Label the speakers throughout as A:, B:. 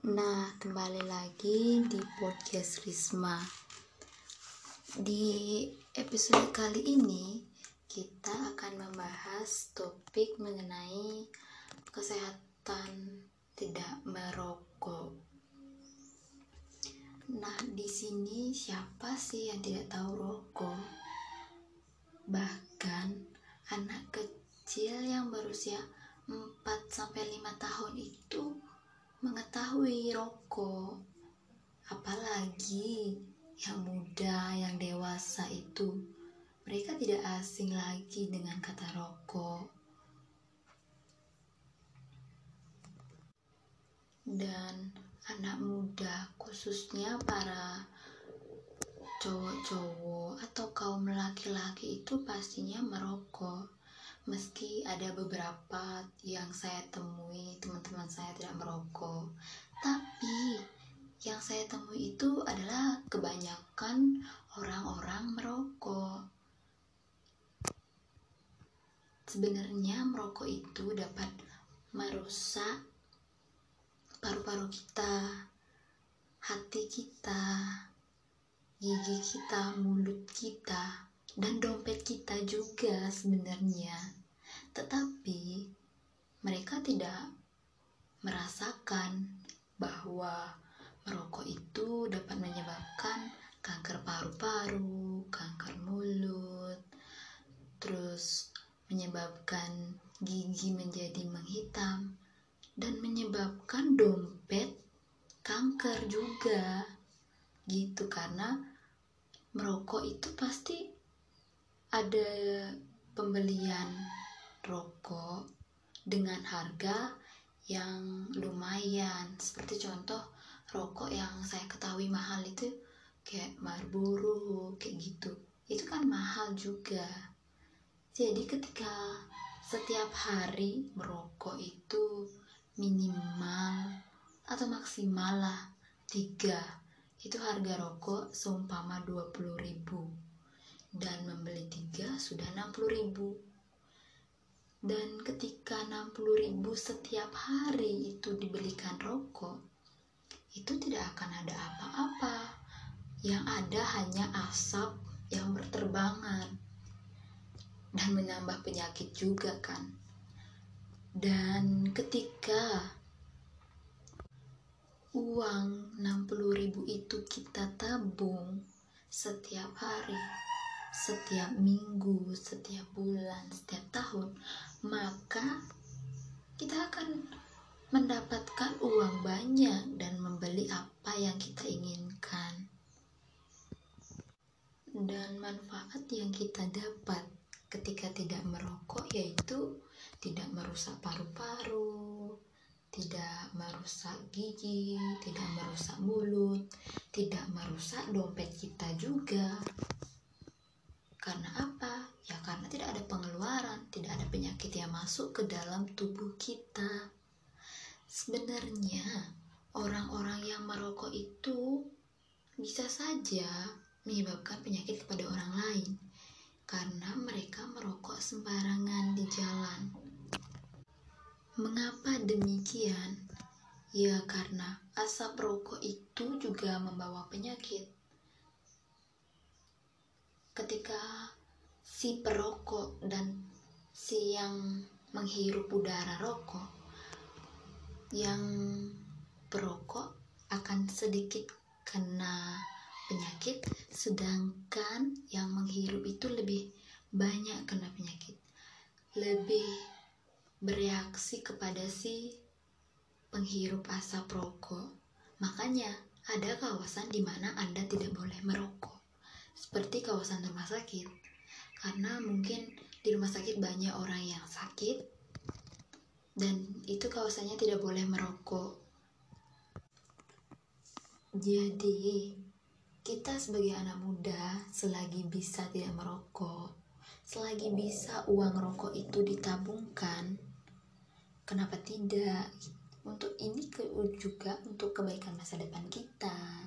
A: Nah, kembali lagi di podcast Risma. Di episode kali ini, kita akan membahas topik mengenai kesehatan tidak merokok. Nah, di sini siapa sih yang tidak tahu rokok? Bahkan anak kecil yang berusia 4 sampai 5 tahun itu mengetahui rokok. Apalagi yang muda, yang dewasa itu, mereka tidak asing lagi dengan kata rokok. Dan anak muda, khususnya para cowok-cowok atau kaum laki-laki itu pastinya merokok meski ada beberapa yang saya temui teman-teman saya tidak merokok tapi yang saya temui itu adalah kebanyakan orang-orang merokok. Sebenarnya merokok itu dapat merusak paru-paru kita hati kita gigi kita mulut kita dan dompet kita juga sebenarnya tetapi mereka tidak merasakan bahwa merokok itu dapat menyebabkan kanker paru-paru, kanker mulut, terus menyebabkan gigi menjadi menghitam, dan menyebabkan dompet kanker juga. Gitu, karena merokok itu pasti ada pembelian rokok dengan harga yang lumayan. Seperti contoh rokok yang saya ketahui mahal itu kayak Marlboro kayak gitu. Itu kan mahal juga. Jadi ketika setiap hari merokok itu minimal atau maksimal lah tiga itu harga rokok seumpama 20 ribu. Dan membeli tiga sudah 60 ribu dan ketika 60.000 setiap hari itu dibelikan rokok itu tidak akan ada apa-apa. Yang ada hanya asap yang berterbangan dan menambah penyakit juga kan. Dan ketika uang 60.000 itu kita tabung setiap hari setiap minggu, setiap bulan, setiap tahun, maka kita akan mendapatkan uang banyak dan membeli apa yang kita inginkan. Dan manfaat yang kita dapat ketika tidak merokok yaitu tidak merusak paru-paru, tidak merusak gigi, tidak merusak mulut, tidak merusak dompet kita juga. Karena apa? Ya karena tidak ada pengeluaran, tidak ada penyakit yang masuk ke dalam tubuh kita. Sebenarnya orang-orang yang merokok itu bisa saja menyebabkan penyakit kepada orang lain karena mereka merokok sembarangan di jalan. Mengapa demikian? Ya karena asap rokok itu juga membawa penyakit ketika si perokok dan si yang menghirup udara rokok yang perokok akan sedikit kena penyakit sedangkan yang menghirup itu lebih banyak kena penyakit. Lebih bereaksi kepada si penghirup asap rokok. Makanya ada kawasan di mana Anda tidak boleh merokok seperti kawasan rumah sakit. Karena mungkin di rumah sakit banyak orang yang sakit dan itu kawasannya tidak boleh merokok. Jadi kita sebagai anak muda selagi bisa tidak merokok selagi bisa uang rokok itu ditabungkan kenapa tidak? Untuk ini juga untuk kebaikan masa depan kita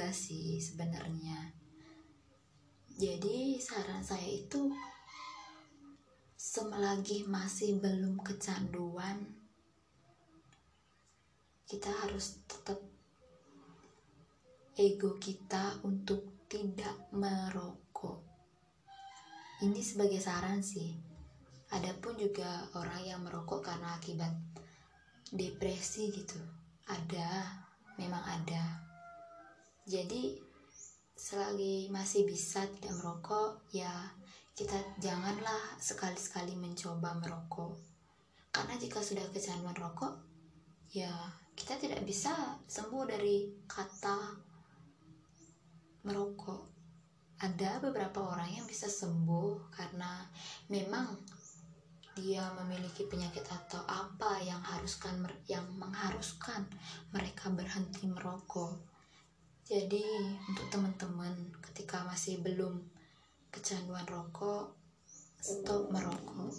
A: juga sih sebenarnya. jadi saran saya itu semelagi masih belum kecanduan kita harus tetap ego kita untuk tidak merokok. Ini sebagai saran sih. Adapun juga orang yang merokok karena akibat depresi gitu. Ada memang ada jadi selagi masih bisa tidak merokok ya kita janganlah sekali-sekali mencoba merokok karena jika sudah kecanduan rokok ya kita tidak bisa sembuh dari kata merokok ada beberapa orang yang bisa sembuh karena memang dia memiliki penyakit atau apa yang haruskan yang mengharuskan mereka berhenti merokok. Jadi untuk teman-teman ketika masih belum kecanduan rokok, stop merokok.